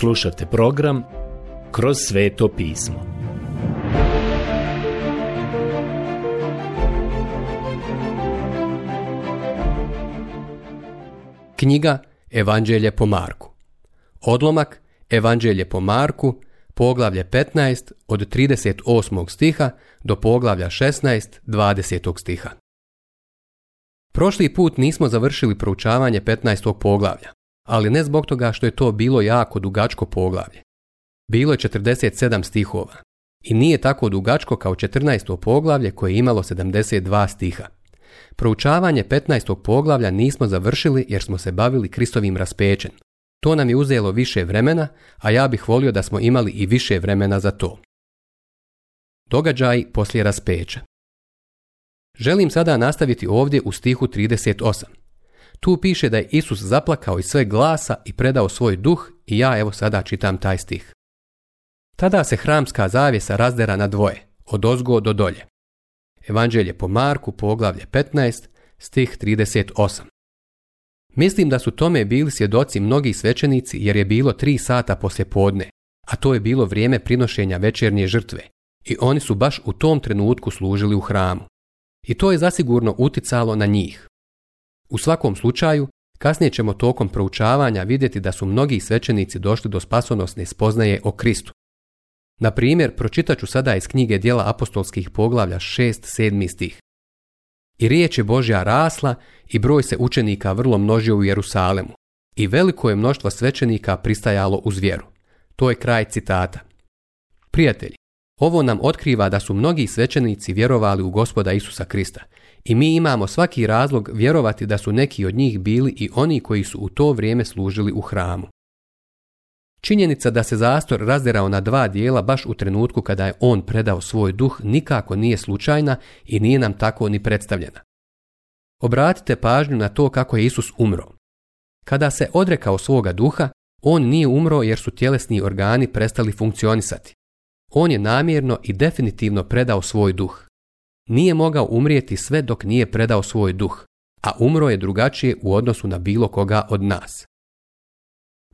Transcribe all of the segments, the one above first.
Slušajte program Kroz sveto pismo. Knjiga Evanđelje po Marku. Odlomak Evanđelje po Marku, poglavlje 15 od 38. stiha do poglavlja 16 20. stiha. Prošli put nismo završili proučavanje 15. poglavlja ali ne zbog toga što je to bilo jako dugačko poglavlje. Bilo je 47 stihova i nije tako dugačko kao 14. poglavlje koje je imalo 72 stiha. Proučavanje 15. poglavlja nismo završili jer smo se bavili Kristovim raspećen. To nam je uzelo više vremena, a ja bih volio da smo imali i više vremena za to. Događaj poslije raspeća. Želim sada nastaviti ovdje u stihu 38. Tu piše da je Isus zaplakao iz sve glasa i predao svoj duh i ja evo sada čitam taj stih. Tada se hramska zavjesa razdera na dvoje, od ozgo do dolje. Evanđelje po Marku, poglavlje 15, stih 38. Mislim da su tome bili svjedoci mnogi svećenici jer je bilo tri sata poslje podne, a to je bilo vrijeme prinošenja večernje žrtve i oni su baš u tom trenutku služili u hramu. I to je zasigurno uticalo na njih. U svakom slučaju, kasnije ćemo tokom proučavanja vidjeti da su mnogi svećenici došli do spasonosne spoznaje o Kristu. Na primjer, pročitat ću sada iz knjige dijela apostolskih poglavlja 6. 7. stih. I riječ je Božja rasla i broj se učenika vrlo množio u Jerusalemu. I veliko je mnoštvo svećenika pristajalo uz vjeru. To je kraj citata. Prijatelji, ovo nam otkriva da su mnogi svećenici vjerovali u gospoda Isusa Krista i mi imamo svaki razlog vjerovati da su neki od njih bili i oni koji su u to vrijeme služili u hramu. Činjenica da se zastor razderao na dva dijela baš u trenutku kada je on predao svoj duh nikako nije slučajna i nije nam tako ni predstavljena. Obratite pažnju na to kako je Isus umro. Kada se odrekao svoga duha, on nije umro jer su tjelesni organi prestali funkcionisati. On je namjerno i definitivno predao svoj duh nije mogao umrijeti sve dok nije predao svoj duh, a umro je drugačije u odnosu na bilo koga od nas.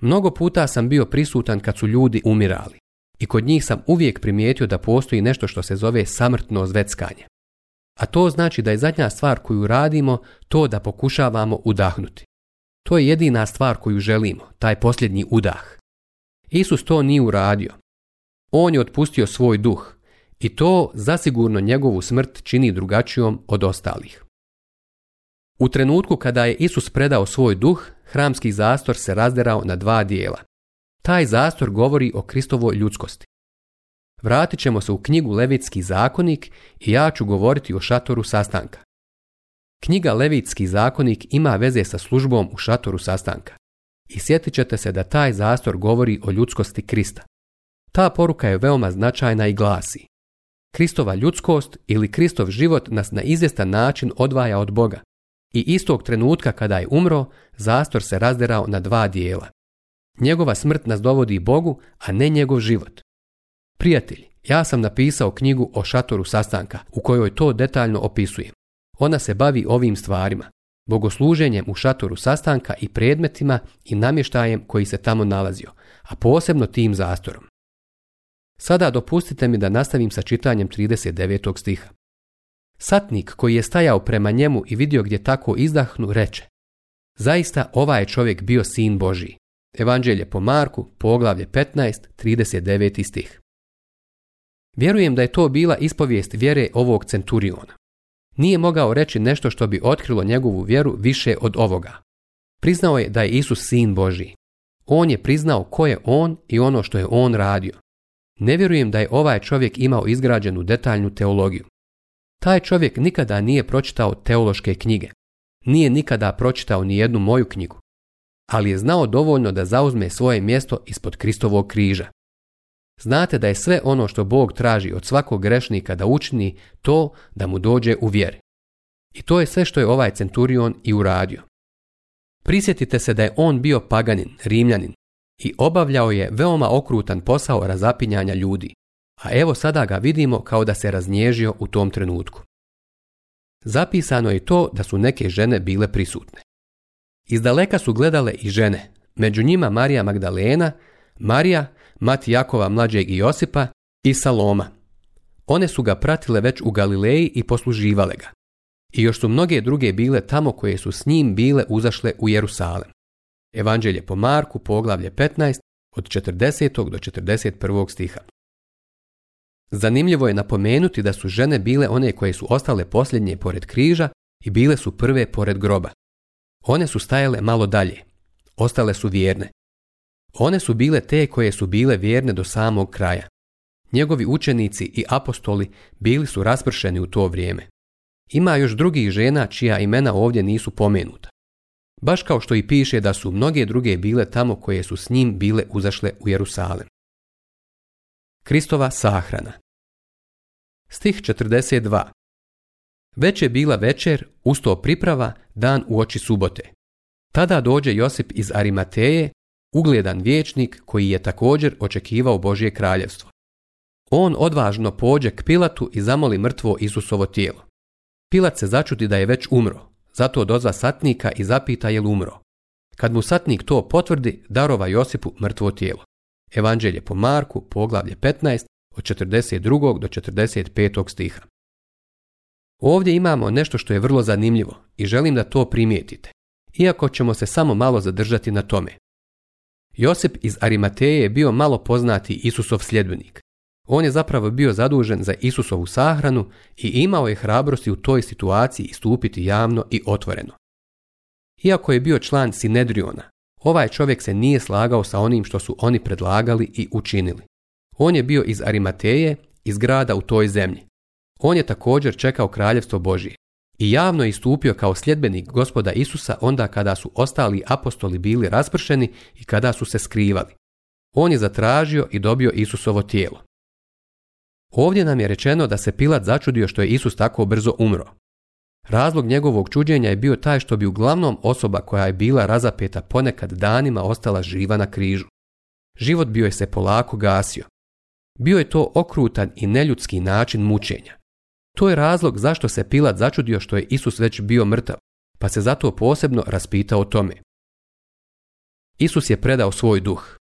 Mnogo puta sam bio prisutan kad su ljudi umirali i kod njih sam uvijek primijetio da postoji nešto što se zove samrtno zveckanje. A to znači da je zadnja stvar koju radimo to da pokušavamo udahnuti. To je jedina stvar koju želimo, taj posljednji udah. Isus to nije uradio. On je otpustio svoj duh, i to zasigurno njegovu smrt čini drugačijom od ostalih. U trenutku kada je Isus predao svoj duh, hramski zastor se razderao na dva dijela. Taj zastor govori o Kristovoj ljudskosti. Vratit ćemo se u knjigu Levitski zakonik i ja ću govoriti o šatoru sastanka. Knjiga Levitski zakonik ima veze sa službom u šatoru sastanka. I sjetit ćete se da taj zastor govori o ljudskosti Krista. Ta poruka je veoma značajna i glasi Kristova ljudskost ili Kristov život nas na izvjestan način odvaja od Boga. I istog trenutka kada je umro, zastor se razderao na dva dijela. Njegova smrt nas dovodi Bogu, a ne njegov život. Prijatelj, ja sam napisao knjigu o šatoru sastanka u kojoj to detaljno opisujem. Ona se bavi ovim stvarima, bogosluženjem u šatoru sastanka i predmetima i namještajem koji se tamo nalazio, a posebno tim zastorom. Sada dopustite mi da nastavim sa čitanjem 39. stiha. Satnik koji je stajao prema njemu i vidio gdje tako izdahnu reče Zaista ovaj je čovjek bio sin Božiji. Evanđelje po Marku, poglavlje 15, 39. stih. Vjerujem da je to bila ispovijest vjere ovog centuriona. Nije mogao reći nešto što bi otkrilo njegovu vjeru više od ovoga. Priznao je da je Isus sin Božiji. On je priznao ko je on i ono što je on radio. Ne vjerujem da je ovaj čovjek imao izgrađenu detaljnu teologiju. Taj čovjek nikada nije pročitao teološke knjige. Nije nikada pročitao ni jednu moju knjigu. Ali je znao dovoljno da zauzme svoje mjesto ispod Kristovog križa. Znate da je sve ono što Bog traži od svakog grešnika da učini to da mu dođe u vjeri. I to je sve što je ovaj centurion i uradio. Prisjetite se da je on bio paganin, rimljanin, i obavljao je veoma okrutan posao razapinjanja ljudi, a evo sada ga vidimo kao da se raznježio u tom trenutku. Zapisano je to da su neke žene bile prisutne. Iz daleka su gledale i žene, među njima Marija Magdalena, Marija, mati Jakova mlađeg i Josipa i Saloma. One su ga pratile već u Galileji i posluživale ga. I još su mnoge druge bile tamo koje su s njim bile uzašle u Jerusalem. Evanđelje po Marku, poglavlje 15, od 40. do 41. stiha. Zanimljivo je napomenuti da su žene bile one koje su ostale posljednje pored križa i bile su prve pored groba. One su stajale malo dalje. Ostale su vjerne. One su bile te koje su bile vjerne do samog kraja. Njegovi učenici i apostoli bili su raspršeni u to vrijeme. Ima još drugih žena čija imena ovdje nisu pomenuta baš kao što i piše da su mnoge druge bile tamo koje su s njim bile uzašle u Jerusalem. Kristova sahrana Stih 42 Već je bila večer, usto priprava, dan u oči subote. Tada dođe Josip iz Arimateje, ugledan vječnik koji je također očekivao Božje kraljevstvo. On odvažno pođe k Pilatu i zamoli mrtvo Isusovo tijelo. Pilat se začuti da je već umro, zato dozva satnika i zapita je li umro. Kad mu satnik to potvrdi, darova Josipu mrtvo tijelo. Evanđelje po Marku, poglavlje 15, od 42. do 45. stiha. Ovdje imamo nešto što je vrlo zanimljivo i želim da to primijetite, iako ćemo se samo malo zadržati na tome. Josip iz Arimateje je bio malo poznati Isusov sljedbenik. On je zapravo bio zadužen za Isusovu sahranu i imao je hrabrosti u toj situaciji istupiti javno i otvoreno. Iako je bio član Sinedriona, ovaj čovjek se nije slagao sa onim što su oni predlagali i učinili. On je bio iz Arimateje, iz grada u toj zemlji. On je također čekao kraljevstvo Božije i javno je istupio kao sljedbenik gospoda Isusa onda kada su ostali apostoli bili raspršeni i kada su se skrivali. On je zatražio i dobio Isusovo tijelo. Ovdje nam je rečeno da se Pilat začudio što je Isus tako brzo umro. Razlog njegovog čuđenja je bio taj što bi uglavnom osoba koja je bila razapeta ponekad danima ostala živa na križu. Život bio je se polako gasio. Bio je to okrutan i neljudski način mučenja. To je razlog zašto se Pilat začudio što je Isus već bio mrtav, pa se zato posebno raspitao o tome. Isus je predao svoj duh.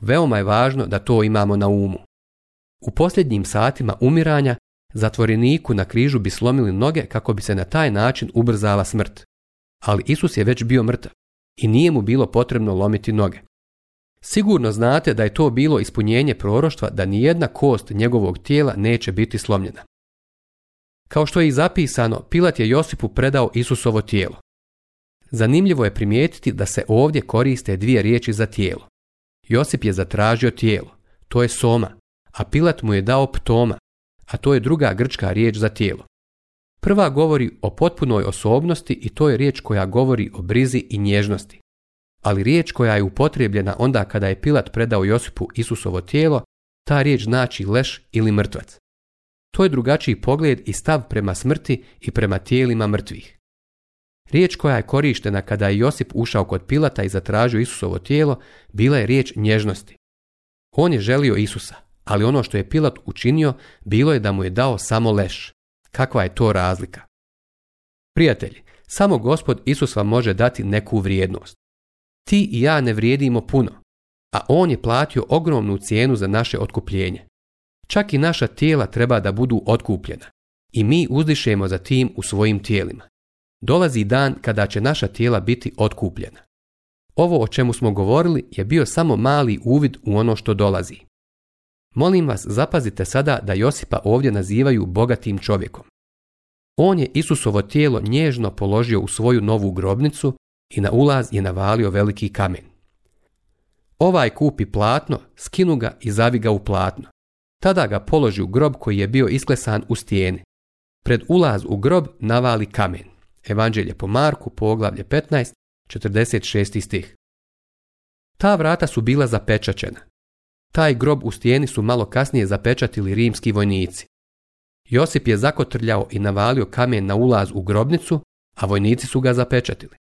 Veoma je važno da to imamo na umu. U posljednjim satima umiranja zatvoreniku na križu bi slomili noge kako bi se na taj način ubrzala smrt. Ali Isus je već bio mrtav i nije mu bilo potrebno lomiti noge. Sigurno znate da je to bilo ispunjenje proroštva da nijedna kost njegovog tijela neće biti slomljena. Kao što je i zapisano, Pilat je Josipu predao Isusovo tijelo. Zanimljivo je primijetiti da se ovdje koriste dvije riječi za tijelo. Josip je zatražio tijelo, to je soma, a Pilat mu je dao ptoma, a to je druga grčka riječ za tijelo. Prva govori o potpunoj osobnosti i to je riječ koja govori o brizi i nježnosti. Ali riječ koja je upotrijebljena onda kada je Pilat predao Josipu Isusovo tijelo, ta riječ znači leš ili mrtvac. To je drugačiji pogled i stav prema smrti i prema tijelima mrtvih. Riječ koja je korištena kada je Josip ušao kod Pilata i zatražio Isusovo tijelo, bila je riječ nježnosti. On je želio Isusa, ali ono što je Pilat učinio bilo je da mu je dao samo leš. Kakva je to razlika? Prijatelji, samo gospod Isus vam može dati neku vrijednost. Ti i ja ne vrijedimo puno, a On je platio ogromnu cijenu za naše otkupljenje. Čak i naša tijela treba da budu otkupljena i mi uzdišemo za tim u svojim tijelima. Dolazi dan kada će naša tijela biti otkupljena. Ovo o čemu smo govorili je bio samo mali uvid u ono što dolazi. Molim vas, zapazite sada da Josipa ovdje nazivaju bogatim čovjekom. On je Isusovo tijelo nježno položio u svoju novu grobnicu i na ulaz je navalio veliki kamen. Ovaj kupi platno, skinu ga i zavi ga u platno. Tada ga položi u grob koji je bio isklesan u stijeni. Pred ulaz u grob navali kamen. Evanđelje po Marku, poglavlje 15, 46. stih. Ta vrata su bila zapečačena. Taj grob u stijeni su malo kasnije zapečatili rimski vojnici. Josip je zakotrljao i navalio kamen na ulaz u grobnicu, a vojnici su ga zapečatili.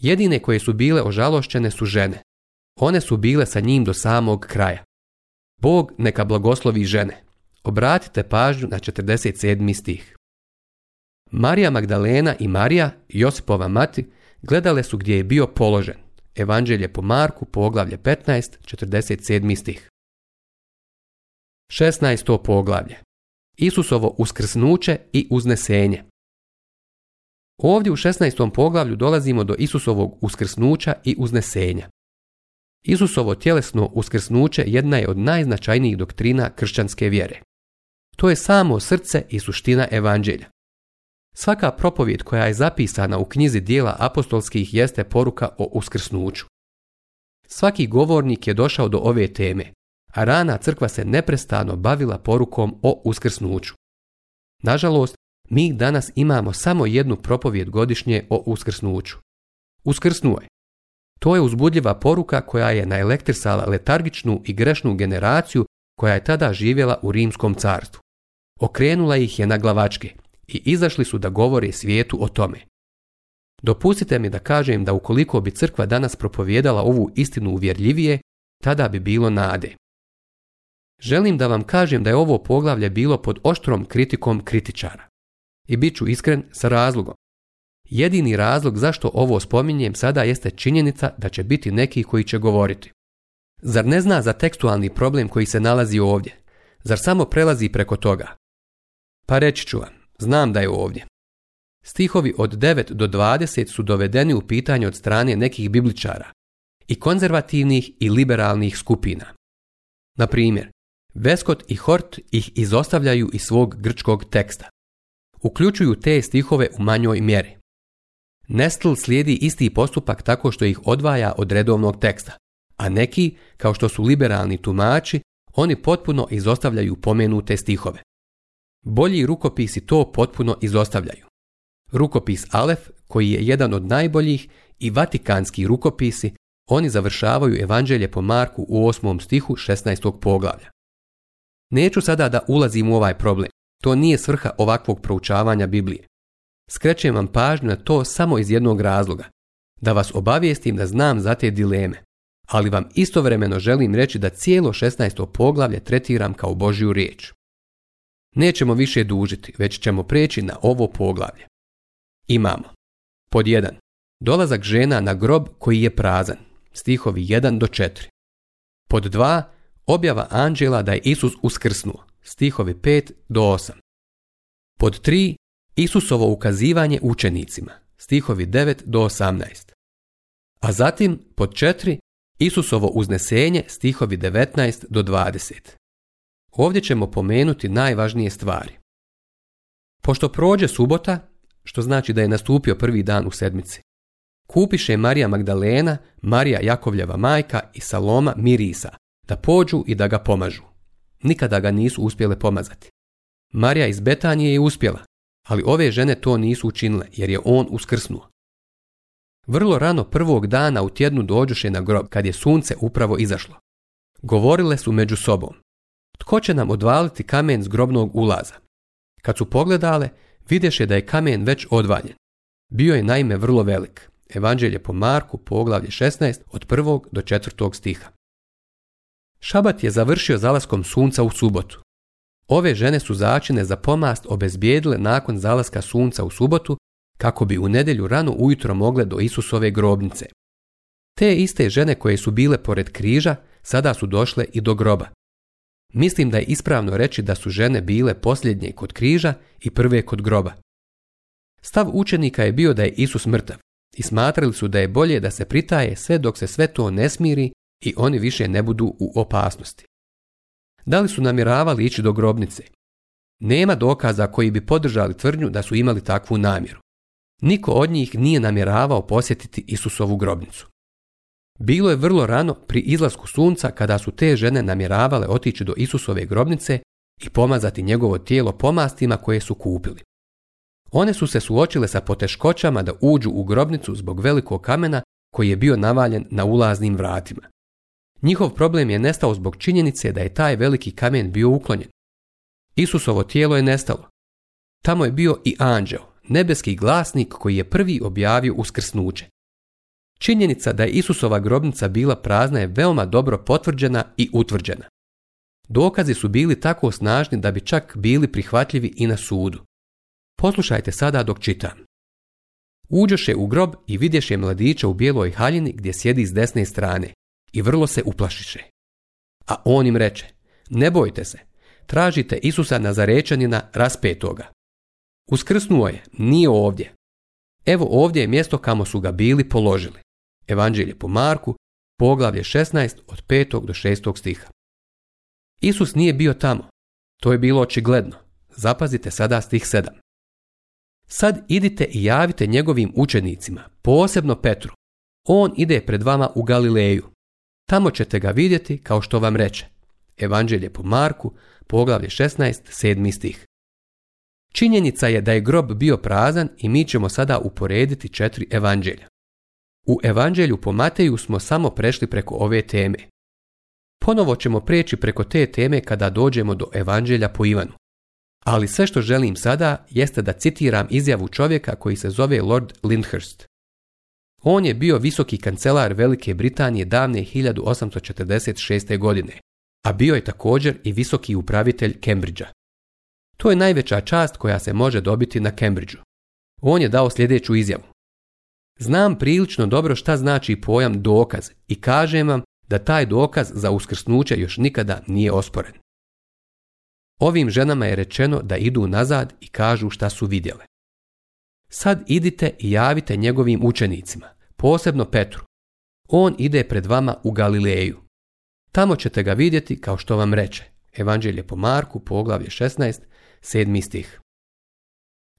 Jedine koje su bile ožalošćene su žene. One su bile sa njim do samog kraja. Bog neka blagoslovi žene. Obratite pažnju na 47. stih. Marija Magdalena i Marija, Josipova mati, gledale su gdje je bio položen. Evanđelje po Marku, poglavlje 15, 47. stih. 16. poglavlje. Isusovo uskrsnuće i uznesenje. Ovdje u 16. poglavlju dolazimo do Isusovog uskrsnuća i uznesenja. Isusovo tjelesno uskrsnuće jedna je od najznačajnijih doktrina kršćanske vjere. To je samo srce i suština evanđelja. Svaka propovijed koja je zapisana u knjizi dijela apostolskih jeste poruka o uskrsnuću. Svaki govornik je došao do ove teme, a rana crkva se neprestano bavila porukom o uskrsnuću. Nažalost, mi danas imamo samo jednu propovijed godišnje o uskrsnuću. Uskrsnuo je. To je uzbudljiva poruka koja je naelektrisala letargičnu i grešnu generaciju koja je tada živjela u rimskom carstvu. Okrenula ih je na glavačke i izašli su da govore svijetu o tome. Dopustite mi da kažem da ukoliko bi crkva danas propovjedala ovu istinu uvjerljivije, tada bi bilo nade. Želim da vam kažem da je ovo poglavlje bilo pod oštrom kritikom kritičara. I bit ću iskren sa razlogom. Jedini razlog zašto ovo spominjem sada jeste činjenica da će biti neki koji će govoriti. Zar ne zna za tekstualni problem koji se nalazi ovdje? Zar samo prelazi preko toga? Pa reći ću vam. Znam da je ovdje. Stihovi od 9 do 20 su dovedeni u pitanje od strane nekih bibličara i konzervativnih i liberalnih skupina. Na primjer, Veskot i Hort ih izostavljaju iz svog grčkog teksta. Uključuju te stihove u manjoj mjeri. Nestl slijedi isti postupak tako što ih odvaja od redovnog teksta, a neki, kao što su liberalni tumači, oni potpuno izostavljaju pomenute stihove. Bolji rukopisi to potpuno izostavljaju. Rukopis Alef, koji je jedan od najboljih, i vatikanski rukopisi, oni završavaju evanđelje po Marku u 8. stihu 16. poglavlja. Neću sada da ulazim u ovaj problem. To nije svrha ovakvog proučavanja Biblije. Skrećem vam pažnju na to samo iz jednog razloga. Da vas obavijestim da znam za te dileme. Ali vam istovremeno želim reći da cijelo 16. poglavlje tretiram kao Božju riječ. Nećemo više dužiti, već ćemo preći na ovo poglavlje. Imamo. Pod 1. Dolazak žena na grob koji je prazan. Stihovi 1 do 4. Pod 2. Objava anđela da je Isus uskrsnuo. Stihovi 5 do 8. Pod 3. Isusovo ukazivanje učenicima. Stihovi 9 do 18. A zatim pod 4. Isusovo uznesenje stihovi 19 do 20. Ovdje ćemo pomenuti najvažnije stvari. Pošto prođe subota, što znači da je nastupio prvi dan u sedmici, kupiše Marija Magdalena, Marija Jakovljeva majka i Saloma Mirisa da pođu i da ga pomažu. Nikada ga nisu uspjele pomazati. Marija iz Betanije je uspjela, ali ove žene to nisu učinile jer je on uskrsnuo. Vrlo rano prvog dana u tjednu dođuše na grob kad je sunce upravo izašlo. Govorile su među sobom. Tko će nam odvaliti kamen s grobnog ulaza? Kad su pogledale, videše da je kamen već odvaljen. Bio je naime vrlo velik. Evanđelje po Marku, poglavlje 16, od 1. do 4. stiha. Šabat je završio zalaskom sunca u subotu. Ove žene su začine za pomast obezbijedile nakon zalaska sunca u subotu kako bi u nedjelju rano ujutro mogle do Isusove grobnice. Te iste žene koje su bile pored križa sada su došle i do groba. Mislim da je ispravno reći da su žene bile posljednje kod križa i prve kod groba. Stav učenika je bio da je Isus mrtav i smatrali su da je bolje da se pritaje sve dok se sve to ne smiri i oni više ne budu u opasnosti. Da li su namjeravali ići do grobnice? Nema dokaza koji bi podržali tvrdnju da su imali takvu namjeru. Niko od njih nije namjeravao posjetiti Isusovu grobnicu. Bilo je vrlo rano pri izlasku sunca kada su te žene namjeravale otići do Isusove grobnice i pomazati njegovo tijelo pomastima koje su kupili. One su se suočile sa poteškoćama da uđu u grobnicu zbog velikog kamena koji je bio navaljen na ulaznim vratima. Njihov problem je nestao zbog činjenice da je taj veliki kamen bio uklonjen. Isusovo tijelo je nestalo. Tamo je bio i anđeo, nebeski glasnik koji je prvi objavio uskrsnuće. Činjenica da je Isusova grobnica bila prazna je veoma dobro potvrđena i utvrđena. Dokazi su bili tako snažni da bi čak bili prihvatljivi i na sudu. Poslušajte sada dok čitam. Uđoše u grob i vidješe mladića u bijeloj haljini gdje sjedi s desne strane i vrlo se uplašiše. A on im reče, ne bojte se, tražite Isusa na zarečanina raspetoga. Uskrsnuo je, nije ovdje. Evo ovdje je mjesto kamo su ga bili položili. Evanđelje po Marku, poglavlje 16 od 5. do 6. stiha. Isus nije bio tamo. To je bilo očigledno. Zapazite sada stih 7. Sad idite i javite njegovim učenicima, posebno Petru. On ide pred vama u Galileju. Tamo ćete ga vidjeti kao što vam reče. Evanđelje po Marku, poglavlje 16, 7. stih. Činjenica je da je grob bio prazan i mi ćemo sada uporediti četiri evanđelja. U Evanđelju po Mateju smo samo prešli preko ove teme. Ponovo ćemo preći preko te teme kada dođemo do Evanđelja po Ivanu. Ali sve što želim sada jeste da citiram izjavu čovjeka koji se zove Lord Lindhurst. On je bio visoki kancelar Velike Britanije davne 1846. godine, a bio je također i visoki upravitelj Cambridgea. To je najveća čast koja se može dobiti na Cambridgeu. On je dao sljedeću izjavu. Znam prilično dobro šta znači pojam dokaz i kažem vam da taj dokaz za uskrsnuće još nikada nije osporen. Ovim ženama je rečeno da idu nazad i kažu šta su vidjele. Sad idite i javite njegovim učenicima, posebno Petru. On ide pred vama u Galileju. Tamo ćete ga vidjeti kao što vam reče. Evanđelje po Marku, poglavlje 16, 7. stih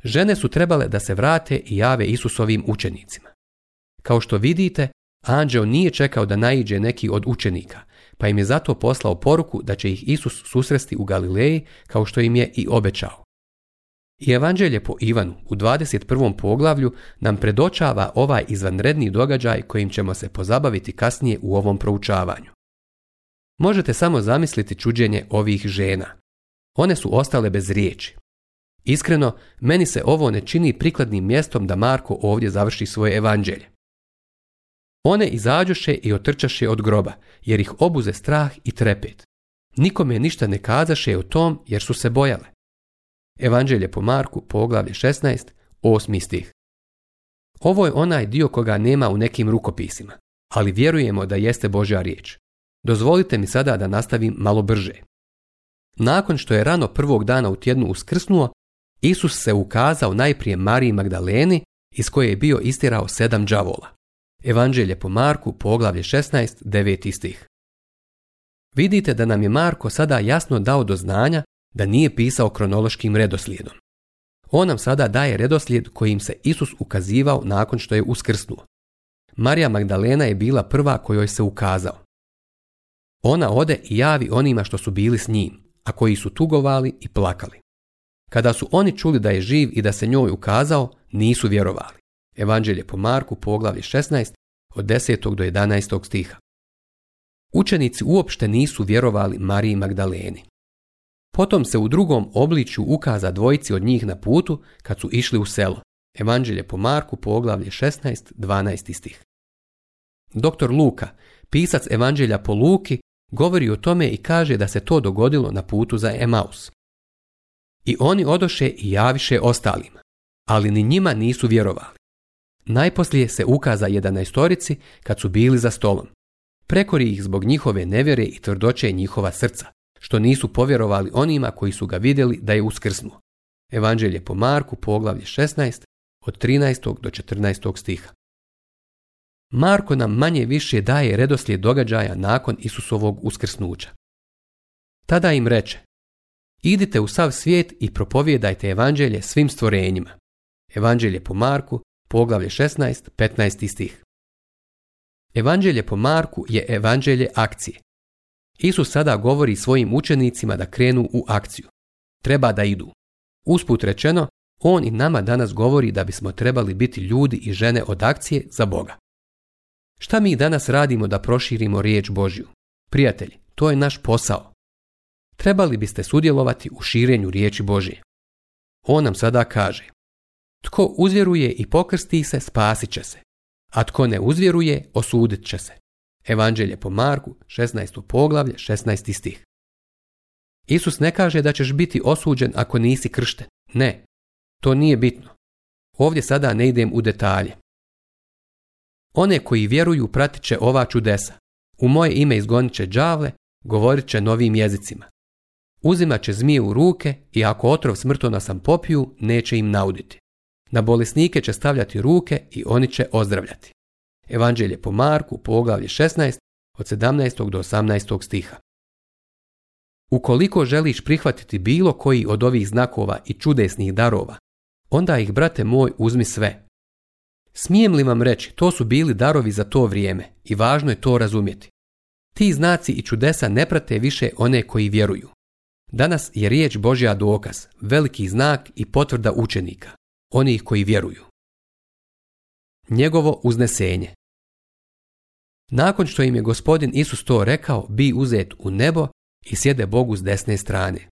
žene su trebale da se vrate i jave Isusovim učenicima. Kao što vidite, anđeo nije čekao da naiđe neki od učenika, pa im je zato poslao poruku da će ih Isus susresti u Galileji kao što im je i obećao. I evanđelje po Ivanu u 21. poglavlju nam predočava ovaj izvanredni događaj kojim ćemo se pozabaviti kasnije u ovom proučavanju. Možete samo zamisliti čuđenje ovih žena. One su ostale bez riječi. Iskreno, meni se ovo ne čini prikladnim mjestom da Marko ovdje završi svoje evanđelje. One izađoše i otrčaše od groba, jer ih obuze strah i trepet. Nikome ništa ne kazaše o tom, jer su se bojale. Evanđelje po Marku, poglavlje 16, 8. stih. Ovo je onaj dio koga nema u nekim rukopisima, ali vjerujemo da jeste Božja riječ. Dozvolite mi sada da nastavim malo brže. Nakon što je rano prvog dana u tjednu uskrsnuo, Isus se ukazao najprije Mariji Magdaleni iz koje je bio istirao sedam đavola. Evanđelje po Marku, poglavlje 16, 9 stih. Vidite da nam je Marko sada jasno dao do znanja da nije pisao kronološkim redoslijedom. On nam sada daje redoslijed kojim se Isus ukazivao nakon što je uskrsnuo. Marija Magdalena je bila prva kojoj se ukazao. Ona ode i javi onima što su bili s njim, a koji su tugovali i plakali. Kada su oni čuli da je živ i da se njoj ukazao, nisu vjerovali. Evanđelje po Marku, poglavlje 16, od 10. do 11. stiha. Učenici uopšte nisu vjerovali Mariji Magdaleni. Potom se u drugom obličju ukaza dvojici od njih na putu kad su išli u selo. Evanđelje po Marku, poglavlje 16, 12. stih. Doktor Luka, pisac Evanđelja po Luki, govori o tome i kaže da se to dogodilo na putu za Emaus. I oni odoše i javiše ostalima, ali ni njima nisu vjerovali. Najposlije se ukaza jedanaestorici kad su bili za stolom. Prekori ih zbog njihove nevjere i tvrdoće njihova srca, što nisu povjerovali onima koji su ga vidjeli da je uskrsnuo. Evanđelje po Marku, poglavlje 16, od 13. do 14. stiha. Marko nam manje više daje redoslijed događaja nakon Isusovog uskrsnuća. Tada im reče, Idite u sav svijet i propovjedajte evanđelje svim stvorenjima. Evanđelje po Marku, poglavlje 16, 15 stih. Evanđelje po Marku je evanđelje akcije. Isus sada govori svojim učenicima da krenu u akciju. Treba da idu. Usput rečeno, on i nama danas govori da bismo trebali biti ljudi i žene od akcije za Boga. Šta mi danas radimo da proširimo riječ Božju? Prijatelji, to je naš posao trebali biste sudjelovati u širenju riječi Božije. On nam sada kaže, tko uzvjeruje i pokrsti se, spasit će se, a tko ne uzvjeruje, osudit će se. Evanđelje po Marku, 16. poglavlje, 16. stih. Isus ne kaže da ćeš biti osuđen ako nisi kršten. Ne, to nije bitno. Ovdje sada ne idem u detalje. One koji vjeruju pratit će ova čudesa. U moje ime izgonit će đavle, govorit će novim jezicima. Uzimat će zmije u ruke i ako otrov sam popiju, neće im nauditi. Na bolesnike će stavljati ruke i oni će ozdravljati. Evanđelje po Marku, poglavlje 16, od 17. do 18. stiha. Ukoliko želiš prihvatiti bilo koji od ovih znakova i čudesnih darova, onda ih, brate moj, uzmi sve. Smijem li vam reći, to su bili darovi za to vrijeme i važno je to razumjeti. Ti znaci i čudesa ne prate više one koji vjeruju. Danas je riječ Božja dokaz, veliki znak i potvrda učenika, onih koji vjeruju. Njegovo uznesenje Nakon što im je gospodin Isus to rekao, bi uzet u nebo i sjede Bogu s desne strane.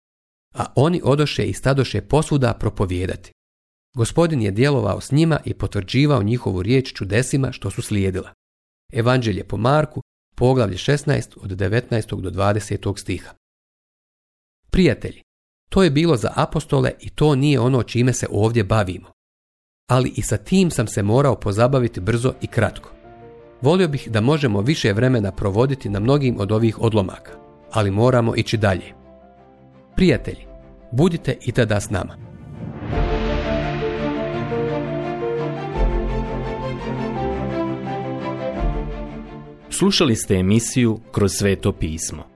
A oni odoše i stadoše posvuda propovijedati. Gospodin je djelovao s njima i potvrđivao njihovu riječ čudesima što su slijedila. Evanđelje po Marku, poglavlje 16 od 19. do 20. stiha prijatelji. To je bilo za apostole i to nije ono čime se ovdje bavimo. Ali i sa tim sam se morao pozabaviti brzo i kratko. Volio bih da možemo više vremena provoditi na mnogim od ovih odlomaka, ali moramo ići dalje. Prijatelji, budite i tada s nama. Slušali ste emisiju Kroz sveto pismo.